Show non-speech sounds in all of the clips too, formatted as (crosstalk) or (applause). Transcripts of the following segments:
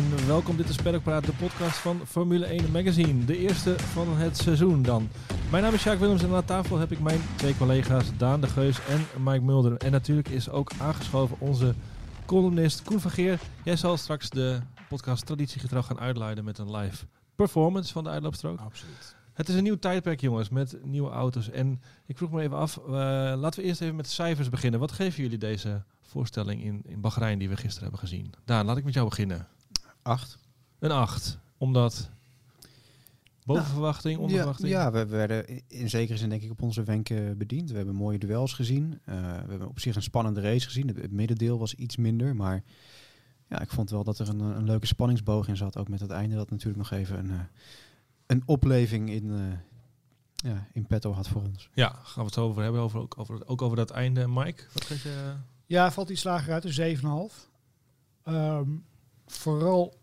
En welkom. Dit is Paddockpraat, de podcast van Formule 1 Magazine. De eerste van het seizoen dan. Mijn naam is Sjaak Willems en aan tafel heb ik mijn twee collega's Daan de Geus en Mike Mulder. En natuurlijk is ook aangeschoven onze columnist Koen van Geer. Jij zal straks de podcast traditiegetrouw gaan uitleiden met een live performance van de uitloopstrook. Absoluut. Het is een nieuw tijdperk jongens, met nieuwe auto's. En ik vroeg me even af, eh, laten we eerst even met de cijfers beginnen. Wat geven jullie deze voorstelling in, in Bahrein die we gisteren hebben gezien? Daan, laat ik met jou beginnen. Acht. Een 8. Omdat. Boven Nou, verwachting, onder Ja, verwachting. ja, we werden in- zekere zin denk ik op onze wenken bediend. We hebben mooie duels gezien. Eh, we hebben op zich een spannende race gezien. Het, het middendeel was iets minder, maar ja, ik vond wel dat er een, een leuke spanningsboog in zat. Ook met het einde dat natuurlijk nog even een, eh, een opleving in, eh, ja, in petto had voor ons. Ja, gaan we het over hebben. Over, ook, over, ook over dat einde. Mike, wat geef je? Ja, valt iets lager uit, een 7,5. Ehm, vooral,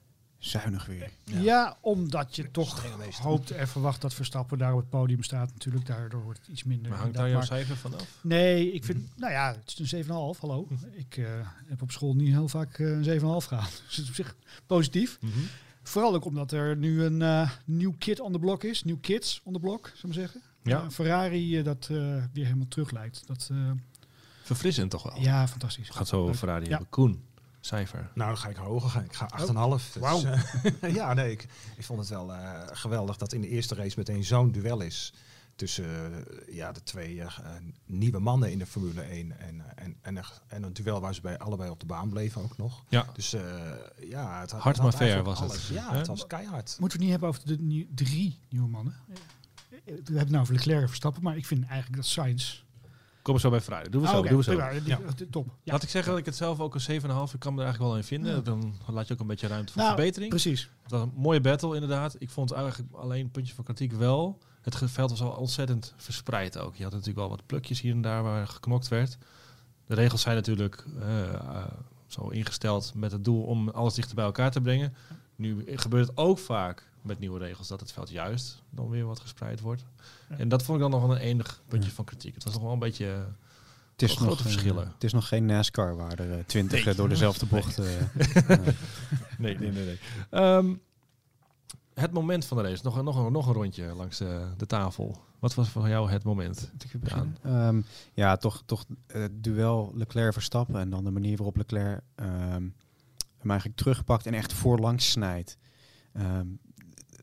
Zuinig weer. ja. omdat je toch hoopt en verwacht dat Verstappen daar op het podium staat. Natuurlijk, daardoor wordt het iets minder. Maar hangt daar jouw cijfer vanaf? Nee, ik vind, nou ja, het is een 7,5, hallo. Ik eh, heb op school niet heel vaak eh, een 7,5 gehad. (laughs) Dus het is op zich positief. Vooral ook omdat er nu een eh, nieuw kit on the block is. Nieuw kids on the block, zou ik maar zeggen. Ja. Ferrari dat eh, weer helemaal terug lijkt. Dat, eh, Verfrissend toch wel? ja, fantastisch. Het zo over. Ferrari Ja. Koen, cijfer. Nou, dan ga ik hoger gaan. Ik ga 8,5. Dus, Wauw. eh, (laughs) ja, nee, ik, ik vond het wel eh, geweldig dat in de eerste race meteen zo'n duel is tussen eh, ja, de twee eh, nieuwe mannen in de Formule 1 en, en, en, een- en een duel waar ze bij allebei op de baan bleven ook nog. Ja. Dus eh, ja, het had, Hard het had maar fair was het. Ja, het was keihard. Moeten we het niet hebben over de nieuw- drie nieuwe mannen? We hebben het nou over Leclerc en Verstappen, maar ik vind eigenlijk dat Sainz... Kom we zo bij. Doen we Ah, zo. doen we zo. prima, die- Ja. die- Top. Ja. Laat ik zeggen dat ik het zelf ook een 7,5. Ik kan me er eigenlijk wel in vinden. Ja. Dan laat je ook een beetje ruimte voor Nou, verbetering. Precies. Het was een mooie battle inderdaad. Ik vond eigenlijk alleen een puntje van kritiek wel. Het veld was al ontzettend verspreid ook. Je had natuurlijk wel wat plukjes hier en daar waar geknokt werd. De regels zijn natuurlijk eh, eh, zo ingesteld met het doel om alles dichter bij elkaar te brengen. Nu gebeurt het ook vaak met nieuwe regels dat het veld juist dan weer wat gespreid wordt. Ja. En dat vond ik dan nog wel een enig puntje van kritiek. Het was nog wel een beetje... eh, Het is, Grote nog, eh, verschillen. het is nog geen NASCAR waar er twintig Nee. door dezelfde (laughs) bocht... (laughs) eh, Nee, nee, nee. nee. Ehm, het moment van de race. Nog, een- nog, een- nog een rondje langs de, de tafel. Wat was voor jou het moment? Ehm, ja, toch, toch het duel Leclerc-Verstappen en dan de manier waarop Leclerc ehm, hem eigenlijk terugpakt en echt voorlangs snijdt. Ehm,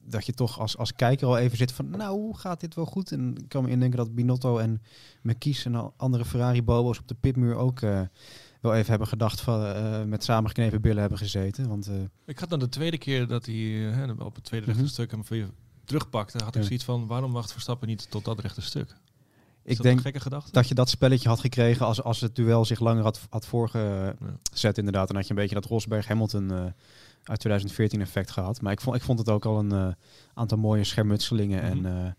dat je toch als, als kijker al even zit van, nou, gaat dit wel goed? En ik kan me indenken dat Binotto en McKies en al andere Ferrari-bobo's op de pitmuur ook eh, wel even hebben gedacht van, eh, met samengeknepen billen hebben gezeten. Want eh, Ik had dan de tweede keer dat hij hè, op het tweede rechte Mhm. stuk hem weer terugpakte. Had ik zoiets van, waarom wacht Verstappen niet tot dat rechte stuk? Ik denk dat je dat spelletje had gekregen als, als het duel zich langer had, had voorgezet inderdaad. Dan had je een beetje dat Rosberg-Hamilton uit 2014 effect gehad. Maar ik vond, ik vond het ook al een eh, aantal mooie schermutselingen. Mhm. En eh,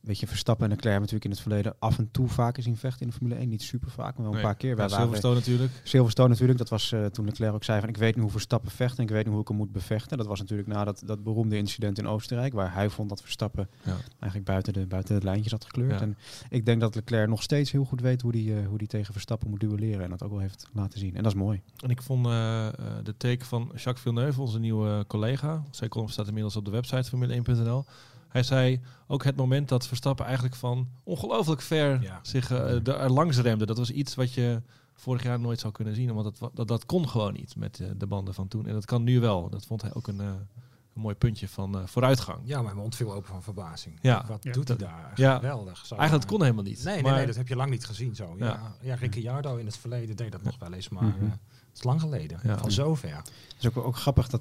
weet je, Verstappen en Leclerc natuurlijk in het verleden af en toe vaker zien vechten in de Formule 1. Niet super vaak, maar wel een paar keer. Wij waren- Silverstone natuurlijk. Silverstone natuurlijk, dat was eh, toen Leclerc ook zei van ik weet nu hoe Verstappen vecht en ik weet nu hoe ik hem moet bevechten. Dat was natuurlijk na dat, dat beroemde incident in Oostenrijk, waar hij vond dat Verstappen Ja. eigenlijk buiten de, buiten het lijntje zat gekleurd. Ja. En ik denk dat Leclerc nog steeds heel goed weet hoe die, eh, hoe die tegen Verstappen moet duelleren en dat ook wel heeft laten zien. En dat is mooi. En ik vond eh, de take van Jacques Villeneuve, onze nieuwe collega. Zijn column staat inmiddels op de website formule1.nl. Hij zei ook het moment dat Verstappen eigenlijk van ongelooflijk ver Ja. zich eh, er langs remde. Dat was iets wat je vorig jaar nooit zou kunnen zien. Want dat, dat, dat kon gewoon niet met eh, de banden van toen. En dat kan nu wel. Dat vond hij ook een, eh, een mooi puntje van eh, vooruitgang. Ja, mijn mond viel open van verbazing. Ja. Wat Ja. doet hij daar? ja. Geweldig. Zo, Eigenlijk kon helemaal niet. Nee, nee, maar, nee, dat heb je lang niet gezien zo. Ja, Ja. ja. Ricciardo in het verleden deed dat nog wel eens, maar Mhm. eh, het is lang geleden. Ja. Van zover. Het is ook, ook grappig dat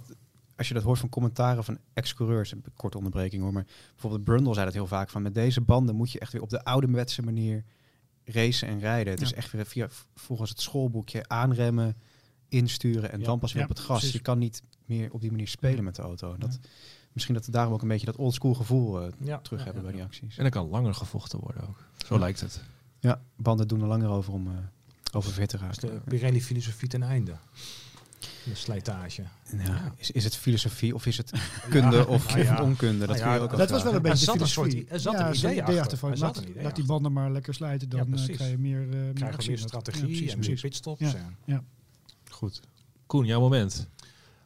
als je dat hoort van commentaren van ex-coureurs, een korte onderbreking hoor, maar bijvoorbeeld Brundle zei dat heel vaak van met deze banden moet je echt weer op de ouderwetse manier racen en rijden. Het Ja. is echt weer via volgens het schoolboekje aanremmen, insturen en Ja. dan pas weer Ja, op het gas. precies. Je kan niet meer op die manier spelen met de auto. Dat, Misschien dat we daarom ook een beetje dat oldschool gevoel eh, Ja. terug Ja, hebben ja, bij die acties. En er kan langer gevochten worden ook. Zo Ja. lijkt het. Ja, banden doen er langer over om eh, over fit te raken. de Pirelli-filosofie ten einde. De slijtage. Ja, is, is het filosofie of is het (laughs) kunde of, nou ja. onkunde? Dat Nou kun je ook dat Dat was wel een beetje zat de een soort- filosofie. er zat een ja, idee achter. achter. Er zat Laat, idee laat die banden maar lekker slijten, dan Ja, eh, krijg je meer, eh meer actie. meer strategie Ja, precies, en meer pitstops. Ja. Goed. Koen, jouw moment.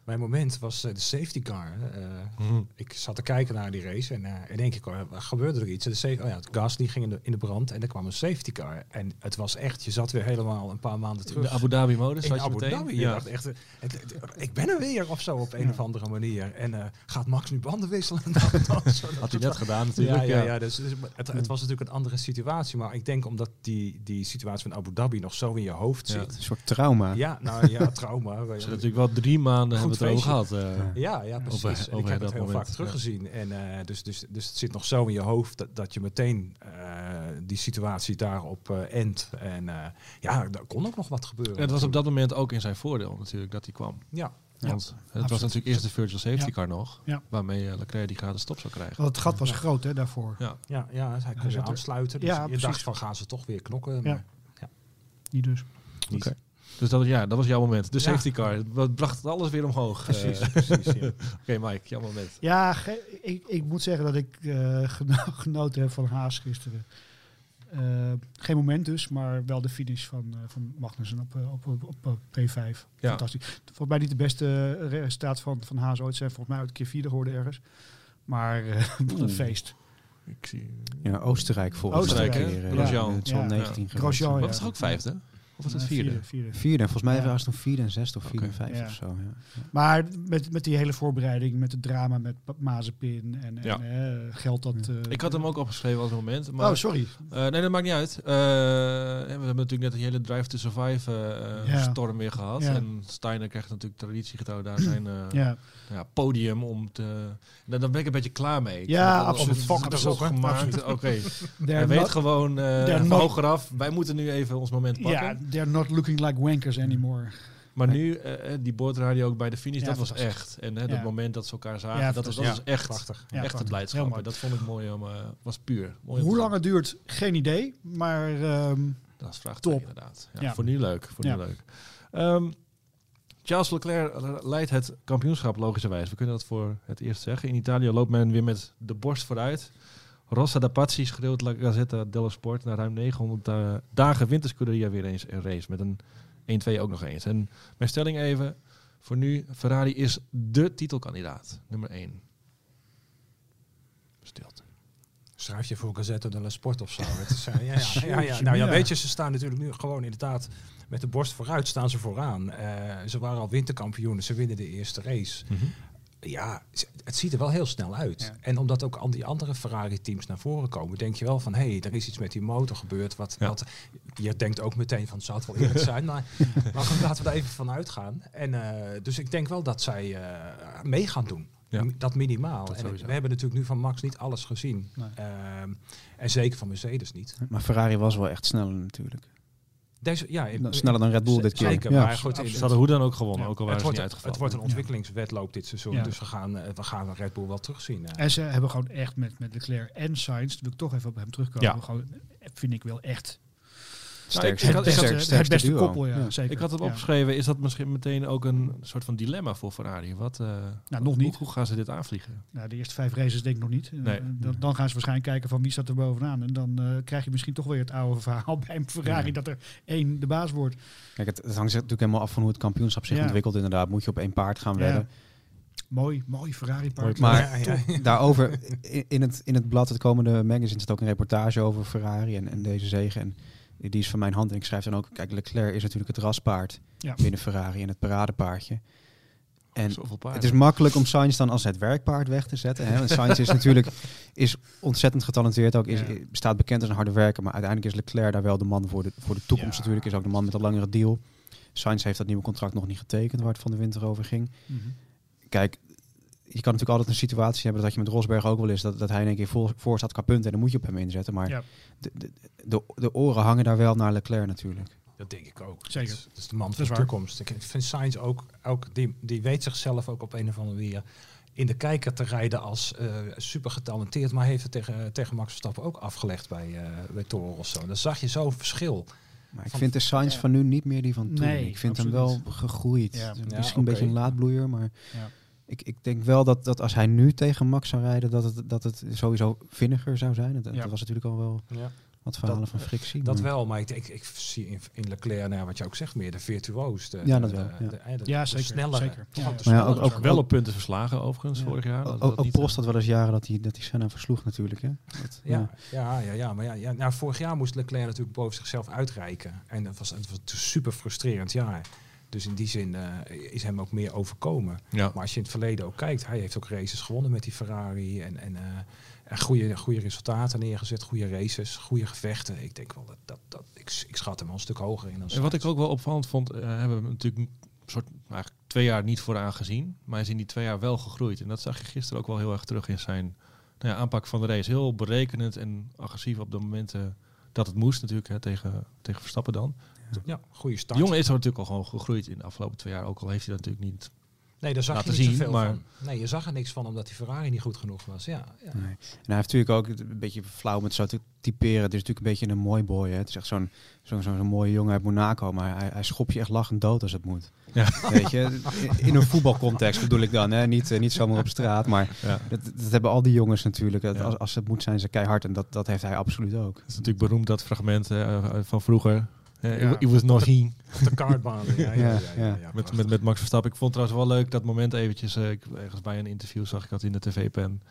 Mijn moment was eh, de safety car. Eh, Mhm. ik zat te kijken naar die race en eh in één keer kwam- gebeurde er iets. De sa- oh ja, het gas die ging in de, in de brand en er kwam een safety car. En het was echt, je zat weer helemaal een paar maanden terug. De Abu Dhabi modus in zat je Abu meteen? Dhabi. Je Ja. dacht echt, het- het- ik ben er weer of zo op een Ja. of andere manier. En eh, gaat Max nu banden wisselen? (laughs) Had hij net gedaan natuurlijk. Ja, ja, ja. Dus, dus het, het was natuurlijk een andere situatie. Maar ik denk omdat die, die situatie van Abu Dhabi nog zo in je hoofd Ja. zit. Een soort trauma. Ja, nou ja, trauma. (laughs) Ze hebben natuurlijk wel drie maanden Goed het over feestje. gehad. eh. Ja, ja, precies. Over- En over ik heb dat het heel moment, vaak teruggezien. En, eh, dus, dus, dus het zit nog zo in je hoofd dat, dat je meteen eh, die situatie daarop eh endt. En eh, ja, er kon ook nog wat gebeuren. En het was op dat moment ook in zijn voordeel natuurlijk dat hij kwam. Ja, Want het was natuurlijk eerst de virtual safety Ja. car nog. Ja. Waarmee eh, Leclerc die gratis stop zou krijgen. Want het gat was Ja. groot hè, daarvoor. Ja. ja, ja hij kon er- aansluiten. Dus Ja, je precies. dacht van gaan ze toch weer knokken. Ja. Maar Niet dus. niet. Oké. Dus dat, ja, dat was jouw moment. De Ja. safety car. Dat bracht het alles weer omhoog. Precies, Eh, precies. Ja. (laughs) Oké Mike, jouw moment. Ja, ik, ik moet zeggen dat ik eh, (laughs) geno- genoten heb van Haas gisteren. Eh, geen moment dus, maar wel de finish van, eh, van Magnussen op, op, op, op, eh, P5. Ja. Fantastisch. Volgens mij niet de beste resultaat van, van Haas ooit zijn. Volgens mij uit een keer vierde geworden ergens. Maar eh, (laughs) wat een feest. Ik zie... Ja, Oostenrijk volgens Oostenrijk, mij. hè? Keer, eh, Grosjean. Het is al Ja. 19 Ja. geweest. Grosjean, Wat ja. was het ook vijfde? Of was het Eh, vierde? vierde. Vierde, volgens mij Ja. was het toen vierde en zesde of vierde Oké. en vijfde Ja. of zo. Ja. Maar met, met die hele voorbereiding, met het drama met Mazepin en, en Ja. geld dat... eh, Ik had hem ook opgeschreven als moment. Maar, Oh, sorry. eh, nee, dat maakt niet uit. Eh, we hebben natuurlijk net die hele Drive to Survive eh, Ja. storm weer gehad. Ja. En Steiner krijgt natuurlijk traditiegetrouw daar zijn eh, Ja. ja, podium om te... Daar, daar ben ik een beetje klaar mee. Ja, absoluut. Het is hè? gemaakt. Oké, hij weet gewoon eh not- hogeraf, wij moeten nu even ons moment pakken. They're not looking like wankers anymore. Maar nu, eh, die boordradio ook bij de finish, Ja, dat was echt. En hè, Ja. dat moment dat ze elkaar zagen, Ja, dat was, dat fantastisch. was echt, Prachtig. Echt het blijdschap. Dat vond ik mooi, om, eh, was puur. Mooi Hoe lang het duurt, geen idee. Maar ehm. Dat is vraagteken Top. inderdaad. Voor nu leuk. Voor nu leuk. Ehm, Charles Leclerc leidt het kampioenschap logischerwijs. We kunnen dat voor het eerst zeggen. In Italië loopt men weer met de borst vooruit. Rossa da Pazzi schreeuwt La Gazzetta dello Sport. Na ruim 900 da- dagen wint de Scuderia weer eens een race. Met een 1-2 ook nog eens. En mijn stelling even. Voor nu, Ferrari is de titelkandidaat. Nummer 1. Stilte. Schrijf je voor Gazette dello Sport of zo. (laughs) Het is, eh, ja, ja, ja, ja. Nou ja, weet je, ze staan natuurlijk nu gewoon inderdaad met de borst vooruit staan ze vooraan. Eh, ze waren al winterkampioenen, ze winnen de eerste race. Ja, het ziet er wel heel snel uit. Ja. En omdat ook al die andere Ferrari-teams naar voren komen, denk je wel van, hé, hey, er is iets met die motor gebeurd. Wat, Ja. wat, je denkt ook meteen van, zou het wel eerlijk (laughs) zijn? Maar, maar goed, laten we daar even van uitgaan. En, eh, dus ik denk wel dat zij eh, mee gaan doen. Ja. Dat minimaal. Dat en sowieso. we hebben natuurlijk nu van Max niet alles gezien. Nee. Ehm, en zeker van Mercedes niet. Maar Ferrari was wel echt sneller natuurlijk. Deze, ja, Nou, sneller dan Red Bull dit keer. Zeker, Ja. maar goed, Ze hadden hoe dan ook gewonnen, Ja. ook al waren het, ze wordt, niet het wordt een ontwikkelingswedloop dit seizoen. Ja. Dus we gaan, eh, we gaan Red Bull wel terugzien. eh. en ze hebben gewoon echt met, met Leclerc en Sainz, wil ik toch even op hem terugkomen, Ja. gewoon, vind ik wel echt Sterkste, ik het had- het beste duo. koppel. Ja, Ja. Zeker. Ik had het opgeschreven, is dat misschien meteen ook een soort van dilemma voor Ferrari? Wat, eh, Nou, nog hoe- niet. Hoe, gaan ze dit aanvliegen? Nou, de eerste vijf races denk ik nog niet. Eh, Nee. dan, dan gaan ze waarschijnlijk kijken van wie staat er bovenaan. En dan eh, krijg je misschien toch weer het oude verhaal bij een Ferrari Ja. dat er één de baas wordt. Kijk, het, het hangt natuurlijk helemaal af van hoe het kampioenschap zich Ja. ontwikkelt inderdaad. Moet je op één paard gaan Ja. wedden. Mooi, mooi Ferrari park. Maar Ja, ja. (laughs) daarover, in, in het, in het blad, het komende magazine, zit ook een reportage over Ferrari en, en deze zegen. En die is van mijn hand. En ik schrijf dan ook, kijk, Leclerc is natuurlijk het raspaard Ja. binnen Ferrari en het paradepaardje. En Zoveel paarden. het is makkelijk om Sainz dan als het werkpaard weg te zetten. Hè? Want Sainz is natuurlijk (laughs) is ontzettend getalenteerd. Ook is, Ja. staat bekend als een harde werker. Maar uiteindelijk is Leclerc daar wel de man voor de, voor de toekomst Ja. natuurlijk. Is ook de man met een langere deal. Sainz heeft dat nieuwe contract nog niet getekend waar het van de winter over ging. Mhm. Kijk, je kan natuurlijk altijd een situatie hebben, dat je met Rosberg ook wel eens, dat, dat hij in één keer voor, voor staat qua punten en dan moet je op hem inzetten. Maar Ja. de, de, de, de oren hangen daar wel naar Leclerc natuurlijk. Dat denk ik ook. Zeker. Dat is, dat is de man van is de toekomst. Ik vind Sainz ook, ook die, die weet zichzelf ook op een of andere manier in de kijker te rijden als eh, super getalenteerd. Maar heeft het tegen, tegen Max Verstappen ook afgelegd bij, eh bij Toro Rosso. Dan zag je zo'n verschil. Maar ik Van- vind de Sainz ja. van nu niet meer die van toen. Nee, ik vind absoluut. hem wel gegroeid. Ja. Misschien Ja, een beetje een laadbloeier, maar Ja. Ik, ik denk wel dat, dat als hij nu tegen Max zou rijden, dat het, dat het sowieso vinniger zou zijn. Dat, Ja. dat was natuurlijk al wel Ja. wat verhalen Dat- van frictie. Dat maar- wel, maar ik, ik, ik zie in, in Leclerc, nou, wat je ook zegt, meer de virtuoos. De, Ja, dat de- wel, ja. de- de- de Ja, zeker, snellere. zeker. Ja, Maar ja, ook- ook- wel op punten verslagen overigens Ja. vorig jaar. Dat- Ook, dat ook Prost eh, had wel eens jaren dat hij, dat hij Senna versloeg natuurlijk. Hè? Dat, Ja, ja, ja, ja, maar ja, ja, nou, vorig jaar moest Leclerc natuurlijk boven zichzelf uitreiken. En dat was, het was een super frustrerend jaar. Dus in die zin eh, is hem ook meer overkomen. Ja. Maar als je in het verleden ook kijkt, hij heeft ook races gewonnen met die Ferrari. En, en, eh, en goede, goede resultaten neergezet, goede races, goede gevechten. Ik denk wel dat, dat, dat ik, ik schat hem wel een stuk hoger in dan En wat ik ook wel opvallend vond, eh, hebben we natuurlijk een soort eigenlijk twee jaar niet vooraan gezien. Maar hij is in die twee jaar wel gegroeid. En dat zag je gisteren ook wel heel erg terug in zijn nou ja, aanpak van de race. Heel berekenend en agressief op de momenten dat het moest natuurlijk hè, tegen, tegen Verstappen dan. Ja, goede De start. jongen is er natuurlijk al gewoon gegroeid in de afgelopen twee jaar. Ook al heeft hij dat natuurlijk niet. nee, daar zag laten je niet zien, zoveel maar- van. Nee, je zag er niks van omdat die Ferrari niet goed genoeg was. Ja, ja. Nee. En hij heeft natuurlijk ook een beetje flauw met zo te typeren. Het is natuurlijk een beetje een mooi boy. Hè? Het is echt zo'n zo'n zo'n mooie jongen uit Monaco. Maar hij, hij schopt je echt lachend dood als het moet. Ja. Weet je, in- een voetbalcontext bedoel ik dan. Hè? Niet, eh, niet zomaar op straat. Maar Ja. dat, dat hebben al die jongens natuurlijk. Dat Ja. Als, als het moet zijn ze keihard. En dat, dat heeft hij absoluut ook. Het is natuurlijk beroemd dat fragment eh, van vroeger. Eh, Ja. It was not he. Op de. (laughs) Ja, ja, ja, Ja. Met, met, met Max Verstappen. Ik vond trouwens wel leuk dat moment eventjes. eh, ik, ergens bij een interview zag ik dat in de tv-pen.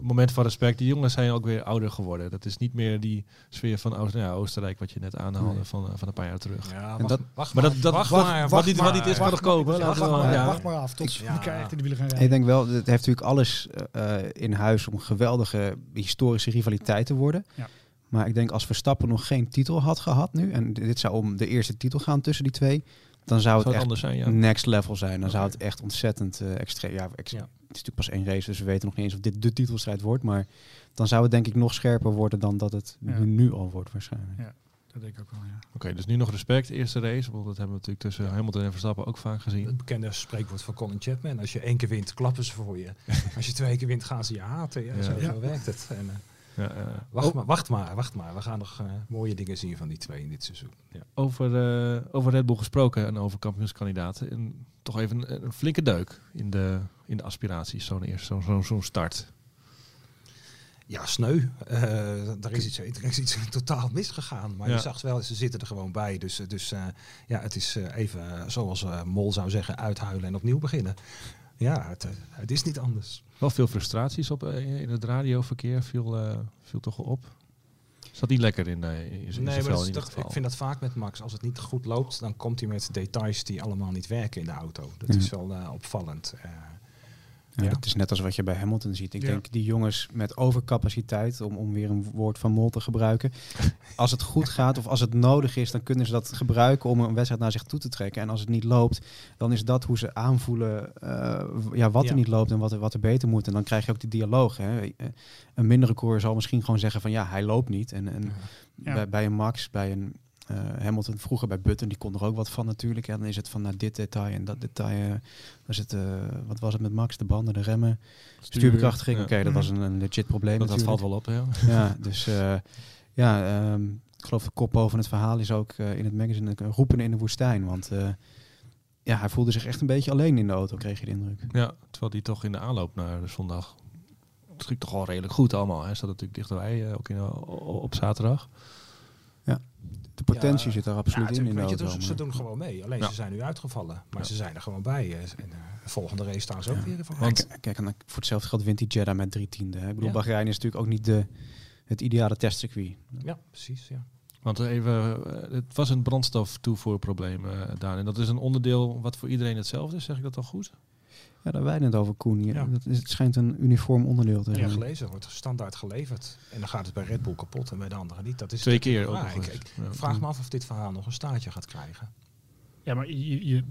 Moment van respect. Die jongens zijn ook weer ouder geworden. Dat is niet meer die sfeer van Oost, nou ja, Oostenrijk wat je net aanhaalde Nee. van, eh, van een paar jaar terug. Ja, En dat- wacht Maar dat, dat wacht wat, maar, wat, niet, wacht wat niet is, maar. kan nog komen. Wacht, wacht maar af tot elkaar echt in de wielen gaan Ik rijden. denk wel, het heeft natuurlijk alles eh, in huis om geweldige historische rivaliteit te worden. Ja. Maar ik denk als Verstappen nog geen titel had gehad nu, en dit zou om de eerste titel gaan tussen die twee, dan zou Zou het echt anders zijn, ja. next level zijn. Dan zou het echt ontzettend eh extreem. Ja, ex- Ja. Het is natuurlijk pas één race, dus we weten nog niet eens of dit de titelstrijd wordt. Maar dan zou het denk ik nog scherper worden dan dat het Ja. nu, nu al wordt waarschijnlijk. Ja. Dat denk ik ook wel, ja. Oké, dus nu nog respect. Eerste race. Want dat hebben we natuurlijk tussen Hamilton en Verstappen ook vaak gezien. Het bekende spreekwoord van Colin Chapman. Als je één keer wint, klappen ze voor je. (laughs) Als je twee keer wint, gaan ze je haten. Ja, Ja. Zo, Ja. zo werkt het. En, eh, Ja, eh, wacht, o- maar, wacht maar, wacht maar. We gaan nog eh, mooie dingen zien van die twee in dit seizoen. Ja. over, eh, over Red Bull gesproken en over kampioenskandidaten. En toch even een, een flinke deuk in de, in de aspiraties. Zo'n eerste, zo'n zo'n zo'n start. Ja, sneu. Eh daar, is iets, er is iets totaal misgegaan. Maar Ja. je zag wel, ze zitten er gewoon bij. Dus, eh, dus eh, ja, het is eh, even, eh, zoals eh, Mol zou zeggen, uithuilen en opnieuw beginnen. Ja, het, eh, het is niet anders. Wel veel frustraties op, eh, in het radioverkeer viel, eh, viel toch op. Zat niet lekker in, eh, in, zijn Nee, vel in geval. ik vind dat vaak met Max. Als het niet goed loopt, dan komt hij met details die allemaal niet werken in de auto. Dat is wel eh, opvallend. Ja. Dat is net als wat je bij Hamilton ziet. Ik Ja. denk die jongens met overcapaciteit, om, om weer een woord van Mol te gebruiken. (laughs) Als het goed gaat of als het nodig is, dan kunnen ze dat gebruiken om een wedstrijd naar zich toe te trekken. En als het niet loopt, dan is dat hoe ze aanvoelen eh, ja, wat Ja. er niet loopt en wat er, wat er beter moet. En dan krijg je ook die dialoog. Hè. Een mindere coureur zal misschien gewoon zeggen van ja, hij loopt niet. En, en bij, bij een Max, bij een eh, Hamilton, vroeger bij Button, die kon er ook wat van natuurlijk. En dan is het van nou, dit detail en dat detail. eh, was het, eh, wat was het met Max? De banden, de remmen, stuurbekrachtiging. Ja. Oké, dat was een, een legit probleem Dat, valt wel op, ja. Ja, (laughs) dus eh, ja, ehm, ik geloof de kop boven het verhaal is ook eh, in het magazine roepen in de woestijn. Want eh, ja, hij voelde zich echt een beetje alleen in de auto, kreeg je de indruk. Ja, terwijl die toch in de aanloop naar de zondag... Het ging toch wel redelijk goed allemaal. Hij staat natuurlijk dichterbij, eh, ook in, op zaterdag. De potentie Ja, zit daar absoluut ja, in in de auto. dus ze doen gewoon mee. Alleen Ja. ze zijn nu uitgevallen. Maar Ja. ze zijn er gewoon bij. eh, En eh, de volgende race staan ze ook Ja. weer voor. Want- Kijk, kijk, en dan voor hetzelfde geld wint die Jeddah met drie tiende. hè. Ik bedoel, Ja. Bahrein is natuurlijk ook niet de, het ideale testcircuit. Ja, precies. Ja. Want even, eh, het was een brandstoftoevoerprobleem uh, daar. En dat is een onderdeel wat voor iedereen hetzelfde is. Zeg ik dat al goed? Ja, daar wij het over, Koen. Ja, Ja. Dat is, het schijnt een uniform onderdeel te Ja, zijn. gelezen. Wordt standaard geleverd. En dan gaat het bij Red Bull kapot en bij de anderen niet. Dat is Twee keer ook Ja, ik, Ja. vraag me af of dit verhaal nog een staartje gaat krijgen. Ja, maar je, je,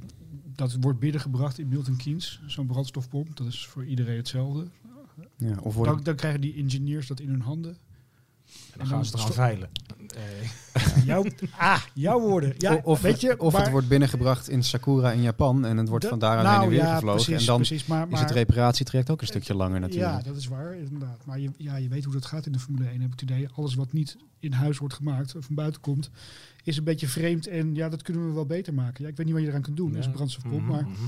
dat wordt binnengebracht in Milton Keynes, zo'n brandstofpomp. Dat is voor iedereen hetzelfde. Ja, of worden, Dan, dan krijgen die engineers dat in hun handen. En dan gaan ze eraan sto- veilen. Eh, Jouw, ah, jouw woorden. Ja, of weet je, of maar- het wordt binnengebracht in Sakura in Japan en het wordt van daaraan nou, heen en weer ja, gevlogen. Precies, en dan precies, maar, is het reparatietraject ook een stukje langer natuurlijk. Ja, dat is waar, inderdaad. Maar je, ja, je weet hoe dat gaat in de Formule 1, heb ik het idee. Alles wat niet in huis wordt gemaakt of van buiten komt, is een beetje vreemd. En ja, dat kunnen we wel beter maken. Ja, ik weet niet wat je eraan kunt doen, dat is een brandstofpomp. mhm, Maar mhm.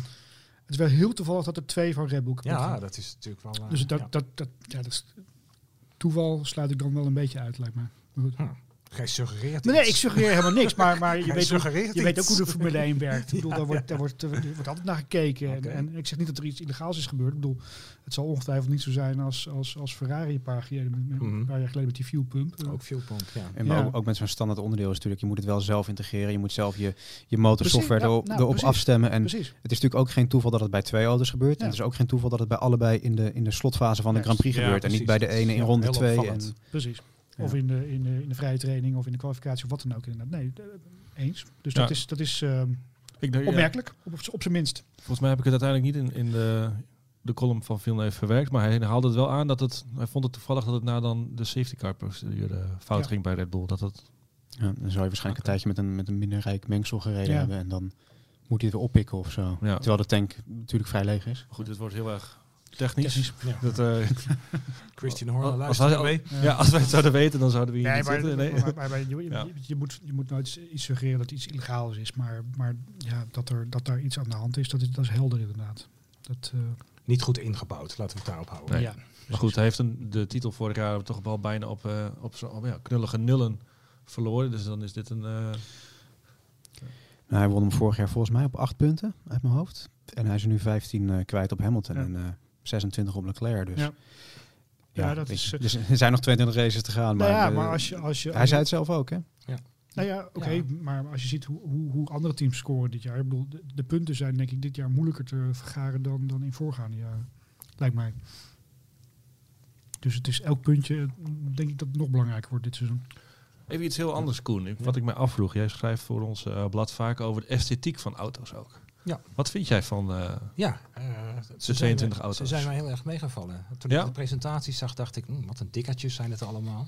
het is wel heel toevallig dat er twee van Red Bull Ja, dat is natuurlijk wel... eh, Dus dat, ja. dat, dat, ja, dat is, toeval sluit ik dan wel een beetje uit, lijkt me. Maar goed. Hm. Gij suggereert Nee, nee, iets. ik suggereer helemaal niks, maar, maar je, weet, hoe, je weet ook hoe de Formule 1 werkt. Ik bedoel, Ja, daar, wordt, daar, wordt, er wordt altijd naar gekeken. En, en ik zeg niet dat er iets illegaals is gebeurd. Ik bedoel, het zal ongetwijfeld niet zo zijn als, als, als Ferrari een paar, jaar geleden, met, met- een paar jaar geleden met die fuelpump. Eh, Ook fuelpomp, ja. En Ja. ook, ook met zo'n standaard onderdeel is natuurlijk, je moet het wel zelf integreren. Je moet zelf je, je motorsoftware Precies, ja, erop, nou, erop precies. afstemmen. En Precies. het is natuurlijk ook geen toeval dat het bij twee auto's gebeurt. En het is ook geen toeval dat het bij allebei in de, in de slotfase van de. Grand Prix Ja, gebeurt. En niet bij de ene in Ja, ronde twee. En. Precies. Ja. Of in de, in, de, in de vrije training of in de kwalificatie of wat dan ook inderdaad. Nee, eh, eens. Dus Ja. dat is, dat is eh, Ik denk, ja, opmerkelijk, op, op zijn minst. volgens mij heb ik het uiteindelijk niet in, in de, de column van Villeneuve verwerkt. Maar hij haalde het wel aan dat het... Hij vond het toevallig dat het na dan de safety car procedure fout Ja. ging bij Red Bull. Dat het, ja, dan zou je waarschijnlijk een tijdje met een, met een minder rijk mengsel gereden Ja. hebben. En dan moet hij het weer oppikken of zo. Ja. Terwijl de tank natuurlijk vrij leeg is. goed, dit wordt heel erg technisch. Technisch. Ja. Dat, eh, (laughs) Christian Horner als, luistert hij- mee. ja, als wij het zouden weten, dan zouden we hier Nee, niet maar, zitten. Nee. maar, maar- maar je, je- Ja. je moet, je moet nooit iets suggereren dat iets illegaals is. Maar, maar ja, dat, er, dat daar iets aan de hand is, dat is, dat is helder inderdaad. Dat, eh, Niet goed ingebouwd, laten we het daarop houden. Nee. ja. Maar goed, hij heeft een, de titel vorig jaar toch wel bijna op, eh, op zo'n ja, knullige nullen verloren. Dus dan is dit een... eh, Nou, hij won hem vorig jaar volgens mij op acht punten uit mijn hoofd. En hij is er nu 15 eh, kwijt op Hamilton Ja. en eh, 26 op Leclerc. Dus Ja. ja, Ja, dat is, eh, dus er zijn nog 22 races te gaan. Nou Maar, ja, eh, maar als je, als je, hij zei het zelf ook, hè? Nou ja, oké, Ja. maar als je ziet hoe, hoe, hoe andere teams scoren dit jaar. Ik bedoel, de, de punten zijn denk ik dit jaar moeilijker te vergaren dan, dan in voorgaande jaren. Lijkt mij. Dus het is elk puntje, denk ik dat het nog belangrijker wordt dit seizoen. Even iets heel anders, Koen. Wat ik mij afvroeg. Jij schrijft voor ons eh, blad vaak over de esthetiek van auto's ook. Ja. Wat vind jij van... eh, Ja, eh, ze 22 zijn, auto's. Ze zijn mij heel erg meegevallen. Toen Ja? ik de presentatie zag, dacht ik, "Hmm, wat een dikkertjes zijn het allemaal.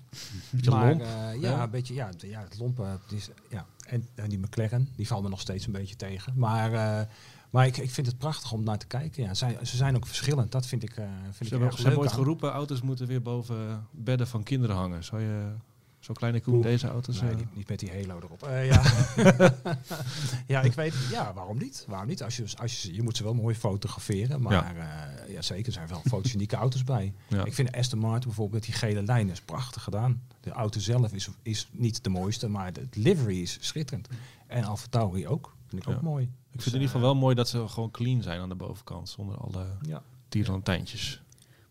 beetje maar, lomp? eh, ja, Ja. een beetje, ja, ja, het lompe. Het is, ja. en, en die McLaren, die valt me nog steeds een beetje tegen. Maar, eh, maar ik, ik vind het prachtig om naar te kijken. Ja, zij, ze zijn ook verschillend. Dat vind ik, eh vind Ze ik hebben, erg ze hebben ooit geroepen, auto's moeten weer boven bedden van kinderen hangen. Zou je zo'n kleine Koen Oeh. deze auto's... Nee, eh, niet, niet met die halo erop. Eh, ja. (laughs) ja, ik weet Ja, waarom niet? Waarom niet? Als je, als je, je moet ze wel mooi fotograferen. Maar ja. ja, zeker, er zijn wel fotogenieke (laughs) auto's bij. ja. Ik vind Aston Martin bijvoorbeeld met die gele lijn is prachtig gedaan. De auto zelf is, is niet de mooiste, maar het livery is schitterend. En Alfa Tauri ook. Vind ik Ja. ook mooi. Ik vind het in ieder geval wel mooi dat ze gewoon clean zijn aan de bovenkant. Zonder alle Ja.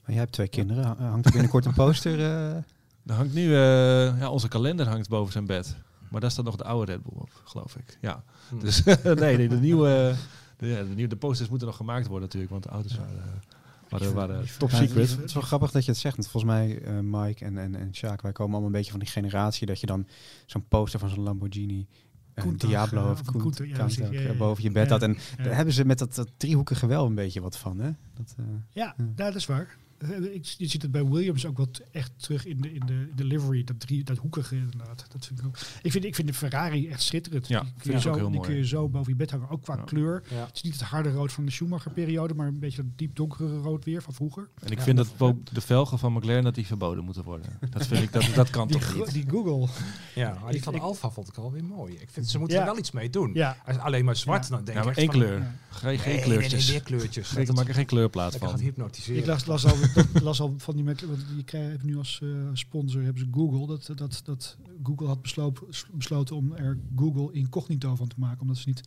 Maar jij hebt twee kinderen. Ha- Hangt er binnenkort een (laughs) poster? eh? Er hangt nu... eh, ja, onze kalender hangt boven zijn bed. Maar daar staat nog de oude Red Bull op, geloof ik. Ja. Hm. Dus (laughs) nee, nee, de (laughs) nieuwe... De, ja, de, nieuwe, de posters moeten nog gemaakt worden natuurlijk. Want de auto's waren, eh, waren, waren top Ja, secret. Het is wel grappig dat je het zegt. Want volgens mij, eh, Mike en, en, en Sjaak, wij komen allemaal een beetje van die generatie dat je dan zo'n poster van zo'n Lamborghini, een Diablo eh, of Countach, ja, boven je bed Ja, had. En ja. daar hebben ze met dat, dat driehoekige wel een beetje wat van. Hè? Dat, eh, ja, dat is waar. Eh, ik- Je ziet het bij Williams ook wat echt terug in de, in de, in de livery, dat, drie, dat hoekige inderdaad. Dat vind ik, ook. Ik, vind, ik vind de Ferrari echt schitterend. Ja, die vind kun, je ook zo, heel die mooi. kun je zo boven je bed hangen, ook qua Ja. kleur. Ja. Het is niet het harde rood van de Schumacher-periode, maar een beetje dat diep donkere rood weer van vroeger. En ik Ja, vind dat- dat ook de velgen van McLaren dat die verboden moeten worden. Dat vind ik, dat, dat kan Die, toch niet? die Google. Ja, maar die Ik- van ik- Alfa vond ik alweer mooi. Ik vind, ze moeten Ja. er wel iets mee doen. Ja, Als alleen maar zwart, Ja. dan denk Ja, maar ik één van- kleur. Ja. Geen, geen Nee, kleurtjes. Nee, nee, meer kleurtjes. Ik maak er geen kleurplaat van. hypnotiseren. ik las, las, al, dat- las al van die met, want die krijgen nu als eh, sponsor hebben ze Google. Dat, dat, dat Google had besloten, besloten om er Google incognito van te maken, omdat ze niet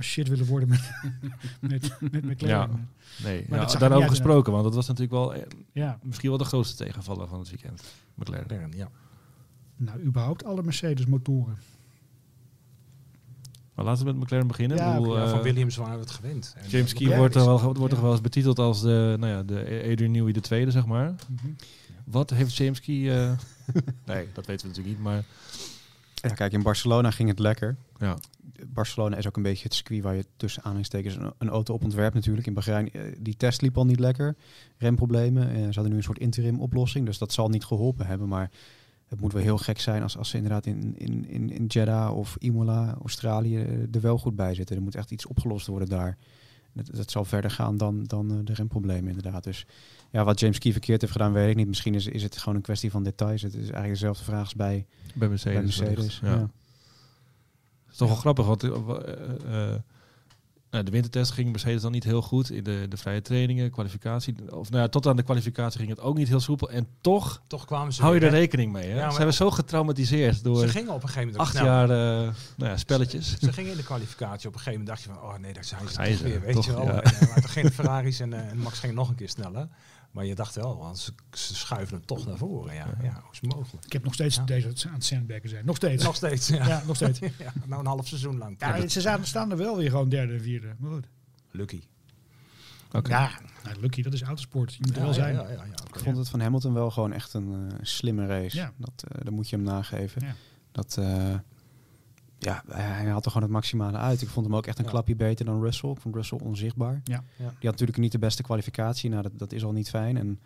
shit willen worden met, (laughs) met, met McLaren. Nee, Maar ja, dat zag er daarover gesproken, want dat was natuurlijk wel eh, Ja. misschien wel de grootste tegenvaller van het weekend. McLaren. McLaren, ja. Nou, überhaupt alle Mercedes motoren. Maar laten we met McLaren beginnen. Ja, bedoel, Ja, eh, van Williams waren we het gewend. En James eh, Key Ja, wordt, er wel, wordt ja. toch wel eens betiteld als de, nou ja, de Adrian Newey de tweede, zeg maar. Mhm. Wat heeft James Key... eh, (laughs) nee, dat weten we natuurlijk niet, maar... ja, kijk, in Barcelona ging het lekker. Ja, Barcelona is ook een beetje het circuit waar je tussen aanhalingstekens een, een auto op ontwerpt natuurlijk. In Bahrein, die test liep al niet lekker. Remproblemen. Eh, ze hadden nu een soort interim oplossing, dus dat zal niet geholpen hebben. Maar het moet wel heel gek zijn als, als ze inderdaad in, in, in, in Jeddah of Imola, Australië, eh, er wel goed bij zitten. Er moet echt iets opgelost worden daar. Dat, dat zal verder gaan dan, dan eh, de remproblemen inderdaad. Dus ja, wat James Key verkeerd heeft gedaan, weet ik niet. Misschien is, is het gewoon een kwestie van details. Het is eigenlijk dezelfde vraag als bij, bij Mercedes. bij Mercedes. wellicht. Ja. Ja. Het is toch wel grappig, want wa- eh, eh, Nou, de wintertest ging Mercedes dan niet heel goed. In de, de vrije trainingen, kwalificatie. Of nou ja, tot aan de kwalificatie ging het ook niet heel soepel. En toch Toch kwamen ze hou je er rekening mee. Hè? Ja, Ze hebben zo getraumatiseerd door Ze gingen op een gegeven moment acht jaar eh, nou ja, spelletjes. Ze gingen in de kwalificatie. Op een gegeven moment dacht je van, oh nee, daar zijn ze toch weer, weet toch, je wel. En, maar toen gingen de Ferraris en, eh, en Max ging nog een keer sneller. Maar je dacht wel, want ze, ze schuiven hem toch naar voren. Ja, ja hoe is het mogelijk? Ik heb nog steeds Ja. deze aan het sandbaggen zijn. Nog steeds. Nog steeds, ja. Ja, nog steeds. (laughs) Ja, nou een half seizoen lang. Ja, ze staan, staan er wel weer gewoon derde en vierde. Maar goed. Lucky. Oké. Ja, nou, lucky, dat is autosport. Je moet er Ja, wel zijn. Ja, ja, ja, ja, Ik vond het van Hamilton wel gewoon echt een eh, slimme race. Ja. Dat, eh dat moet je hem nageven. Ja. Dat, eh, ja, hij, hij had er gewoon het maximale uit. Ik vond hem ook echt een Ja. klapje beter dan Russell. Ik vond Russell onzichtbaar. Ja. Ja. Die had natuurlijk niet de beste kwalificatie. Nou, dat, dat is al niet fijn. En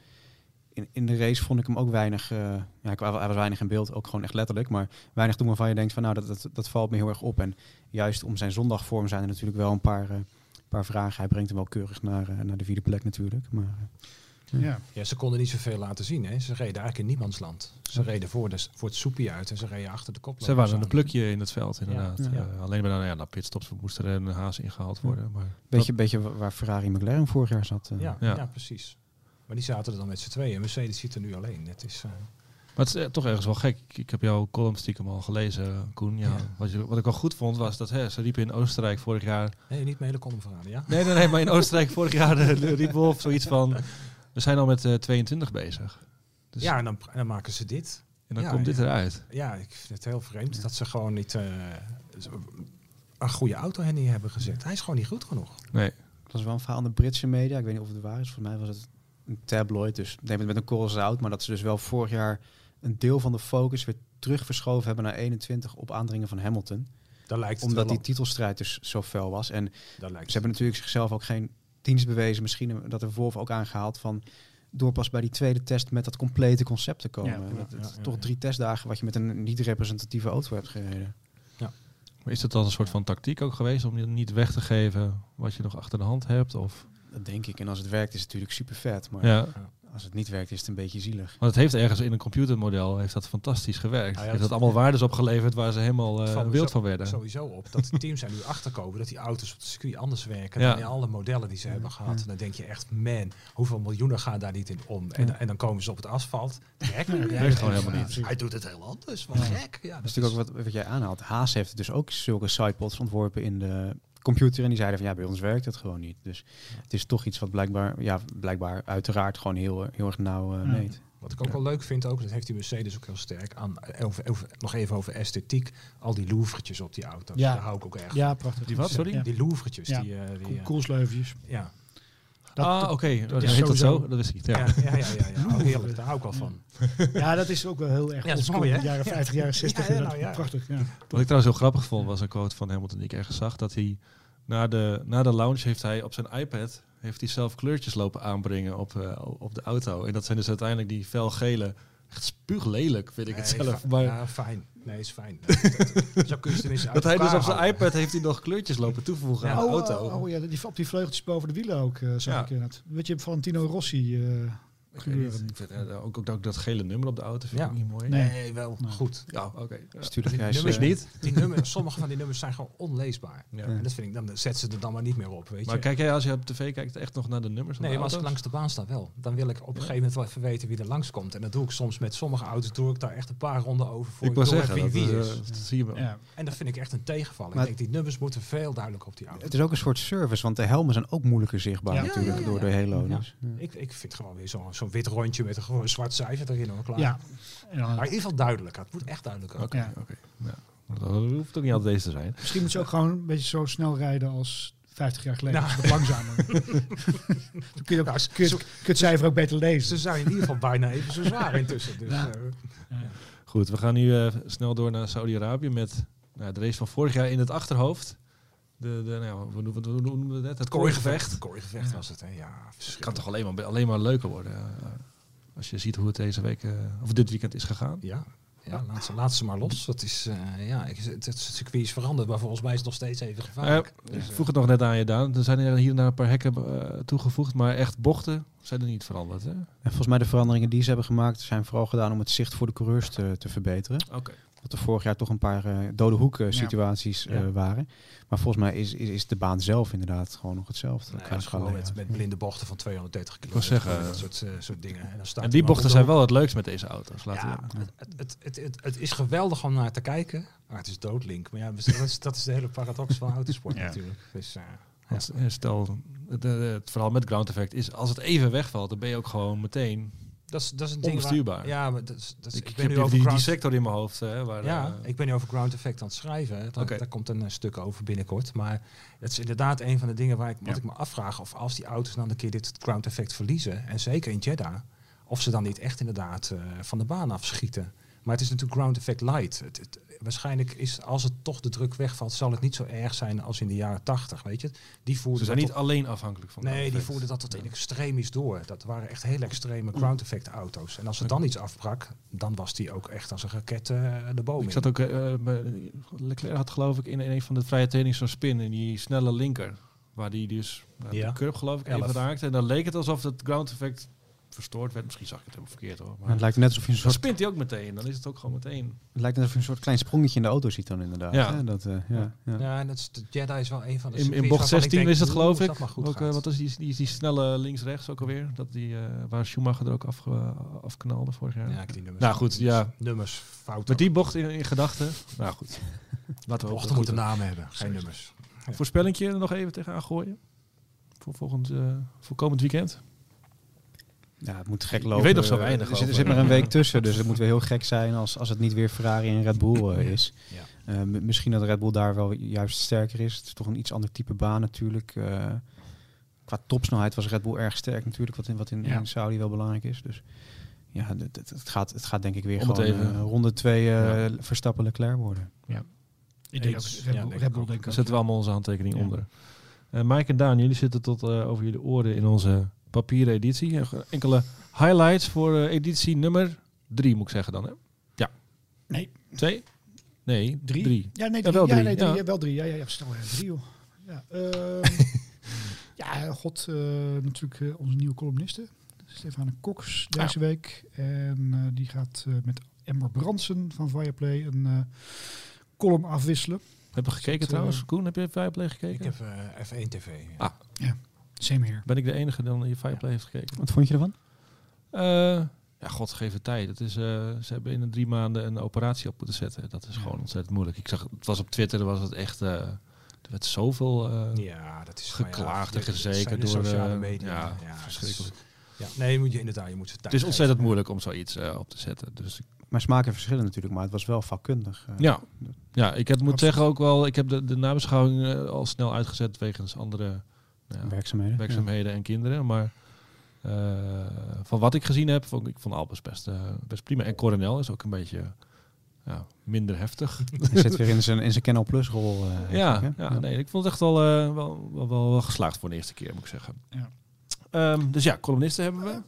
in, in de race vond ik hem ook weinig... eh, ja, hij was weinig in beeld, ook gewoon echt letterlijk. Maar weinig doen waarvan je denkt van nou, dat, dat, dat valt me heel erg op. En juist om zijn zondagvorm zijn er natuurlijk wel een paar, eh, paar vragen. Hij brengt hem wel keurig naar, eh, naar de vierde plek natuurlijk. Maar eh, Ja. Ja, ze konden niet zoveel laten zien. Hè. Ze reden eigenlijk in niemandsland. Ze reden voor, de, voor het soepje uit en ze reden achter de kop. Ze waren een plukje in het veld, inderdaad. Ja. Eh, alleen maar dan, ja, na pitstops moest er een haas ingehaald worden. Maar beetje, beetje wa- waar Ferrari en McLaren vorig jaar zat. eh. Ja, Ja. ja. precies. Maar die zaten er dan met z'n tweeën. Mercedes zit er nu alleen. Het is, eh, Maar het is eh, toch ergens wel gek. Ik, ik heb jouw column stiekem al gelezen, Koen. Ja, Ja. Wat, je, wat ik wel goed vond was dat hè, ze riepen in Oostenrijk vorig jaar... nee, niet mijn hele column verraden, ja? Nee, nee, nee, maar in Oostenrijk vorig jaar riep Wolf zoiets van... We zijn al met eh 22 bezig. Dus, Ja, en dan, en dan maken ze dit. en dan ja, komt dit ja. eruit. Ja, ik vind het heel vreemd dat ze gewoon niet eh, een goede auto hen neer hebben gezet. Hij is gewoon niet goed genoeg. Nee. Het was wel een verhaal in de Britse media. Ik weet niet of het waar is. Volgens mij was het een tabloid. Dus neem het met een korrel zout. Maar dat ze dus wel vorig jaar een deel van de focus weer terug verschoven hebben naar 21 op aandringen van Hamilton. Daar lijkt het Omdat die titelstrijd dus zo fel was. En ze hebben natuurlijk zichzelf ook geen dienst bewezen. Misschien dat de Wolf ook aangehaald van door pas bij die tweede test met dat complete concept te komen. Ja, dat, ja, ja, ja, toch ja. drie testdagen wat je met een niet representatieve auto hebt gereden. Maar is het dan een soort van tactiek ook geweest om je niet weg te geven wat je nog achter de hand hebt? Of, Dat denk ik. En als het werkt is het natuurlijk super vet. Maar ja. Als het niet werkt is het een beetje zielig. Want het heeft ergens in een computermodel heeft dat fantastisch gewerkt. Nou ja, heeft dat dat- allemaal waardes opgeleverd waar ze helemaal eh, me wild zo- van werden. sowieso op dat de teams er nu achterkomen dat die auto's op het circuit anders werken Ja. dan in alle modellen die ze hebben gehad. En dan denk je echt, man, hoeveel miljoenen gaan daar niet in om? En, Ja. en dan komen ze op het asfalt. Gek, (laughs) ja, werkt gewoon helemaal niet. Hij doet het heel anders, wat gek. Ja, Dat is natuurlijk ook wat, wat jij aanhaalt. Haas heeft dus ook zulke sidepods ontworpen in de computer. En die zeiden van ja, bij ons werkt het gewoon niet. Dus het is toch iets wat blijkbaar, ja, blijkbaar uiteraard gewoon heel, heel erg nauw eh, meet. Wat ik ook wel leuk vind, ook, dat heeft die Mercedes ook heel sterk aan. Over, over- nog even over esthetiek. Al die louvretjes op die auto's. Ja. Daar hou ik ook echt Ja, prachtig. Die wat, sorry? Ja. Die louvretjes. Ja. Die, eh, die, eh, ja. Dat, ah, dat- oké. Dan is heet dat zo? Dat wist ik niet. Ja. Ja, ja, ja, ja, ja. (laughs) Oh, heerlijk, daar hou ik wel van. (laughs) ja, dat is ook wel heel erg Ja, dat is mooi, hè? Jaren 50, jaren 60. (laughs) Ja, ja, dat- nou, ja. Prachtig, ja. Wat ik trouwens heel grappig vond, was een quote van Hamilton die ik ergens zag. Dat hij na de, na de launch heeft hij op zijn iPad heeft hij zelf kleurtjes lopen aanbrengen op, eh, op de auto. En dat zijn dus uiteindelijk die felgele, echt spuuglelijk vind ik het zelf. Maar Ja, fijn. Nee, is fijn. Zo kun je ze tenminste uit (laughs) dat hij dus op zijn houden. iPad heeft hij nog kleurtjes lopen toevoegen Ja. aan de Oh, auto. oh, oh ja, die, op die vleugeltjes boven de wielen ook, eh zag Ja. ik inderdaad. Weet je, Valentino Rossi eh, Ik vind, eh, ook, ook, ook dat gele nummer op de auto vind Ja. ik niet mooi. Nee. Nee, wel Nee. goed. Ja, oké. Grijs, nummers eh, niet. (laughs) Die nummers, sommige van die nummers zijn gewoon onleesbaar. Ja. En dat vind ik, dan zet ze er dan maar niet meer op, weet Maar je. kijk jij als je op tv kijkt echt nog naar de nummers? van Nee, de maar als ik langs de baan sta wel. Dan wil ik op een gegeven moment wel even weten wie er langskomt. En dat doe ik soms met sommige auto's. Doe ik daar echt een paar ronden over voor Ik door zeggen, wie, wie dat, is. eh, dat zie je wel. Ja. En dat vind ik echt een tegenvaller. Maar- ik denk, die nummers moeten veel duidelijker op die auto. Het is ook een soort service, want de helmen zijn ook moeilijker zichtbaar Ja. natuurlijk Ja, ja, ja, door de. Ik, ik vind gewoon weer zo'n zo'n wit rondje met een gewoon zwart cijfer erin. Hoor, klaar. ja. En dan- Maar in ieder geval duidelijker. Het moet echt duidelijker. Oké, Ja. oké. Ja. Dat hoeft ook niet altijd deze te zijn. Misschien moet je ook gewoon een beetje zo snel rijden als 50 jaar geleden. Nou. Wat langzamer. (laughs) Dan kun je, ook, Nou, kun, je, zo- kun je het cijfer ook beter Ze lezen. zijn in ieder geval bijna even zo zwaar (laughs) intussen. Dus, Ja. eh, Goed, we gaan nu eh, snel door naar Saudi-Arabië met nou, de race van vorig jaar in het achterhoofd. De, de, nou, ja, hoe noemen we het- noemen we het? Het kooigevecht. Het kooigevecht Ja. was het, hè? Ja, kan verschrikkelijk. toch alleen maar, alleen maar leuker worden. eh, als je ziet hoe het deze week, eh, of dit weekend is gegaan. Ja, ja laat, ze, laat ze maar los. Dat is, eh, ja, ik, het, het circuit is veranderd, maar volgens mij is het nog steeds even gevaarlijk. Dus, ik vroeg het nog net aan je, Daan. Er zijn er hier en daar een paar hekken toegevoegd, maar echt bochten zijn er niet veranderd. Hè? En volgens mij de veranderingen die ze hebben gemaakt zijn vooral gedaan om het zicht voor de coureurs te, te verbeteren. Oké. Dat er vorig jaar toch een paar eh, dode hoeken Ja. situaties eh, Ja. waren. Maar volgens mij is, is, is de baan zelf inderdaad gewoon nog hetzelfde. Is qua gewoon met, met blinde bochten van 230 km. wou zeggen, dat soort, eh, soort dingen. En, dan staat En die bochten zijn wel het leukst met deze auto's. Laten Ja, we- het, het, het, het, het is geweldig om naar te kijken, maar het is doodlink. Maar ja, dat is, dat is de hele paradox van autosport (laughs) Ja. natuurlijk. Dus, eh, Want, eh, stel, het, eh, het verhaal met ground effect is, als het even wegvalt, dan ben je ook gewoon meteen dat, is, dat is een ding waar-. Ja, maar dat is, dat is, ik, ik, ik ben heb nu over die, die ground, sector in mijn hoofd. Hè, waar, ja, eh, ik ben nu over ground effect aan het schrijven. Daar, komt een eh, stuk over binnenkort. Maar het is inderdaad een van de dingen waar ik, wat Ja. ik me afvraag of als die auto's dan een keer dit ground effect verliezen, en zeker in Jeddah, of ze dan niet echt inderdaad eh, van de baan afschieten. Maar het is natuurlijk ground effect light. Het, het- waarschijnlijk is, als het toch de druk wegvalt, zal het niet zo erg zijn als in de jaren 80, weet je. Die ze voerden zijn dat niet alleen afhankelijk van Nee, die voerden dat tot in extreem is door. Dat waren echt hele extreme ground effect auto's. En als er dan iets afbrak, dan was die ook echt als een raket eh, de boom Ik in. zat ook, eh, bij- Leclerc had geloof ik in een van de vrije trainingen zo'n spin in die snelle linker. Waar die dus nou, Ja. de curb geloof ik even Elf. raakte. En dan leek het alsof het ground effect verstoord werd. Misschien zag ik het helemaal verkeerd hoor. Maar Maar het lijkt net alsof je een dan soort, spint hij ook meteen. Dan is het ook gewoon meteen. het lijkt net alsof je een soort klein sprongetje in de auto ziet dan inderdaad. Ja. Hè? Dat, eh, ja, ja. Ja, en dat is, de Jeddah is wel een van de In, in bocht waarvan ik 16 denk, is het oeh, geloof ik. dat Ook, eh, wat is die, die, die snelle links-rechts ook alweer? Dat die, eh, waar Schumacher er ook af, afknalde vorig jaar. Ja, ik die nummers. Nou goed, ja. Nummers, fout. Met die bocht in, in gedachten. Nou goed. (laughs) Laten we bochten ook moeten namen hebben, geen nummers. Voorspellingje er nog even tegenaan gooien. Voor, volgend, eh, voor komend weekend. Ja, het moet gek Je lopen. weet nog zo weinig Er zit, er zit maar een week tussen, dus het (laughs) moet weer heel gek zijn als, als het niet weer Ferrari en Red Bull eh, is. Ja. Eh, misschien dat Red Bull daar wel juist sterker is. Het is toch een iets ander type baan natuurlijk. Eh, qua topsnelheid was Red Bull erg sterk natuurlijk, wat in, wat in, Ja. in Saudi wel belangrijk is. Dus ja, het, het, gaat, het gaat denk ik weer Om gewoon even- eh, ronde twee eh, Ja. Verstappen Leclerc worden. Ik denk Eens. ook Red Ja, Bull, denk Red ik Bull ook. denk ik Daar ook. zetten we allemaal onze handtekening Ja. onder. Eh Mike en Daan, jullie zitten tot eh, over jullie oren in onze papieren editie. Enkele highlights voor eh, editie nummer drie, moet ik zeggen dan. Hè? Ja. Nee. Twee? Nee, Drie? drie. Ja, nee, Ja, drie. wel Ja, drie, nee, drie. ja. Ja, wel drie. Ja, ja, ja snel. Ja, drie, joh. Ja, ehm, (laughs) ja god, eh, natuurlijk eh, onze nieuwe columniste. Stefane Koks deze week. En eh, die gaat eh, met Emmer Bransen van Viaplay een eh, column afwisselen. Heb je gekeken Zit, trouwens? Koen, heb je Fireplay gekeken? Ik heb eh, F1 TV. Ah. Same here. Ben ik de enige die dan in Fireplay heeft gekeken? Wat vond je ervan? Eh, ja, god, geef het tijd. Het is, eh, ze hebben in drie maanden een operatie op moeten zetten. Dat is Ja. gewoon ontzettend moeilijk. Ik zag, het was op Twitter, was het echt... eh, er werd zoveel... eh, Ja, dat is Geklaagd en ja, de door, sociale media. ja, verschrikkelijk. Ja, nee, moet je inderdaad, je moet het Het is ontzettend moeilijk om zoiets eh, op te zetten. Dus ik- Maar smaken verschillen natuurlijk, maar het was wel vakkundig. ja. ja, ik heb, moet Absoluut. zeggen ook wel... Ik heb de, de nabeschouwing eh, al snel uitgezet wegens andere ja, werkzaamheden. werkzaamheden en kinderen. Maar eh, van wat ik gezien heb, vond ik vond Albers best, eh, best prima. En Coronel is ook een beetje ja, minder heftig. Hij zit weer in zijn, in zijn Canal Plus rol. eh, ja, hè? ja, nee, ik vond het echt wel, wel, wel, wel, wel geslaagd voor de eerste keer, moet ik zeggen. Ja. Ehm, dus ja, columnisten hebben we.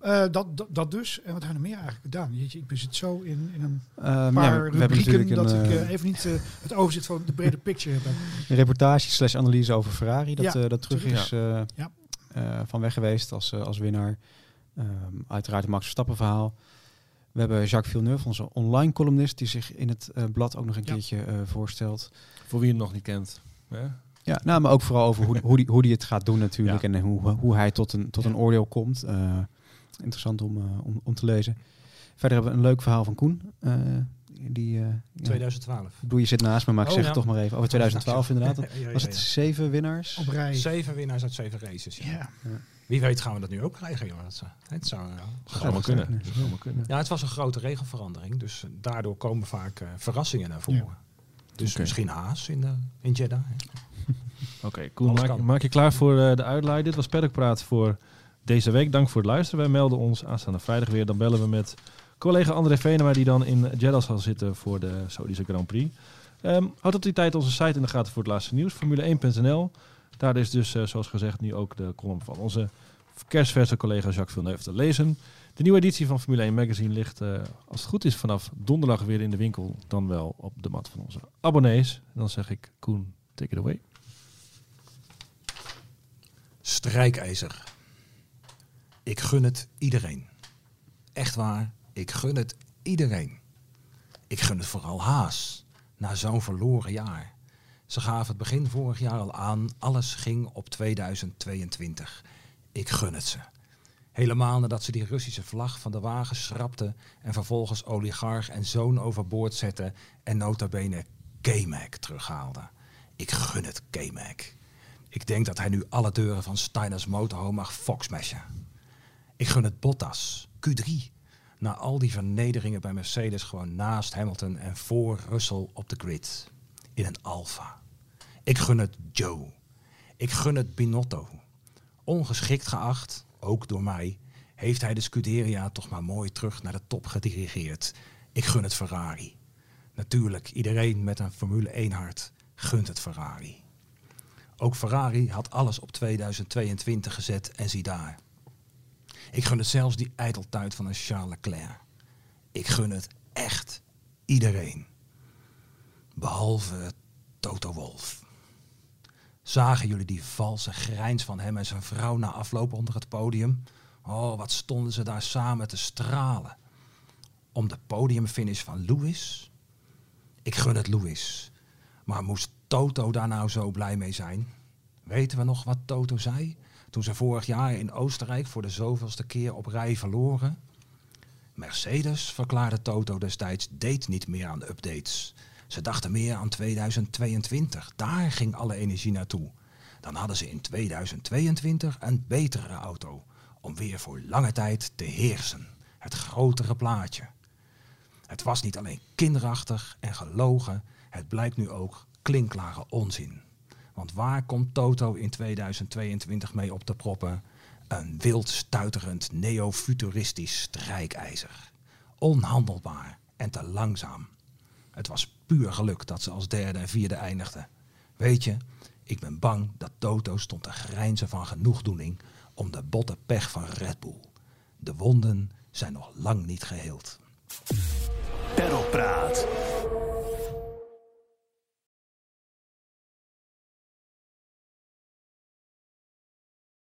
Eh, dat, dat, dat dus. En wat hebben we meer eigenlijk gedaan? Jeetje, ik zit zo in, in een Ehm, ja, paar hebben rubrieken dat een, ik eh, eh, even niet eh, het overzicht van de brede picture heb. een reportage slash analyse over Ferrari. Dat, Ja, eh, dat terug terug, is eh, Ja. eh, van weg geweest als, eh, als winnaar. Ehm, uiteraard het Max Verstappen verhaal. We hebben Jacques Villeneuve, onze online columnist, die zich in het eh, blad ook nog een Ja. keertje eh, voorstelt. Voor wie het nog niet kent. Hè? Ja, nou, maar ook vooral over hoe, hoe, die, hoe die het gaat doen natuurlijk. Ja. En hoe, hoe hij tot een, tot Ja. een oordeel komt. Interessant om, eh, om, om te lezen. Verder hebben we een leuk verhaal van Koen. eh, die, eh, ja, 2012. ik bedoel, je zit naast me, maar ik Oh, zeg ja. het toch maar even. Over 2012 inderdaad. Ja, ja, Was ja, het ja. zeven winnaars? Op rij. Zeven winnaars uit zeven races. Ja. Ja. Wie weet gaan we dat nu ook krijgen. Dat, zou- het zou, allemaal kunnen. Allemaal ja, het was een grote regelverandering, dus daardoor komen vaak eh, verrassingen naar voren. Ja. Dus misschien Haas in, de, in Jeddah. Oké, Koen, Alles maak, je klaar voor eh, de uitlaai. Dit was Paddockpraat voor deze week. Dank voor het luisteren. Wij melden ons aanstaande vrijdag weer. Dan bellen we met collega André Venema, die dan in Jeddah zal zitten voor de Saudische Grand Prix. Ehm houd op die tijd onze site in de gaten voor het laatste nieuws. Formule1.nl. Daar is dus, eh, zoals gezegd, nu ook de column van onze kerstverse collega Jacques Villeneuve te lezen. De nieuwe editie van Formule 1 Magazine ligt, eh, als het goed is, vanaf donderdag weer in de winkel. Dan wel op de mat van onze abonnees. Dan zeg ik, Koen, take it away. Strijkijzer. Ik gun het iedereen. Echt waar, ik gun het iedereen. Ik gun het vooral Haas, na zo'n verloren jaar. Ze gaven het begin vorig jaar al aan, alles ging op 2022. Ik gun het ze. Helemaal nadat ze die Russische vlag van de wagen schrapten en vervolgens oligarch en zoon overboord zetten en nota bene K-Mac terughaalden. Ik gun het K-Mac. Ik denk dat hij nu alle deuren van Steiners motorhome mag foxmashen. Ik gun het Bottas, Q3. Na al die vernederingen bij Mercedes gewoon naast Hamilton en voor Russell op de grid. In een Alfa. Ik gun het Joe. Ik gun het Binotto. Ongeschikt geacht, ook door mij, heeft hij de Scuderia toch maar mooi terug naar de top gedirigeerd. Ik gun het Ferrari. Natuurlijk, iedereen met een Formule 1 hart gunt het Ferrari. Ook Ferrari had alles op 2022 gezet en zie daar. Ik gun het zelfs die ijdeltuit van een Charles Leclerc. Ik gun het echt iedereen. Behalve Toto Wolf. Zagen jullie die valse grijns van hem en zijn vrouw na afloop onder het podium? Oh, wat stonden ze daar samen te stralen. Om de podiumfinish van Lewis? Ik gun het Lewis. Maar moest Toto daar nou zo blij mee zijn? Weten we nog wat Toto zei? Toen ze vorig jaar in Oostenrijk voor de zoveelste keer op rij verloren? Mercedes, verklaarde Toto destijds, deed niet meer aan updates. Ze dachten meer aan 2022. Daar ging alle energie naartoe. Dan hadden ze in 2022 een betere auto. Om weer voor lange tijd te heersen. Het grotere plaatje. Het was niet alleen kinderachtig en gelogen. Het blijkt nu ook klinklare onzin. Want waar komt Toto in 2022 mee op te proppen? Een wild stuiterend neofuturistisch strijkijzer. Onhandelbaar en te langzaam. Het was puur geluk dat ze als derde en vierde eindigden. Weet je, ik ben bang dat Toto stond te grijnzen van genoegdoening om de botte pech van Red Bull. De wonden zijn nog lang niet geheeld. Perlpraat.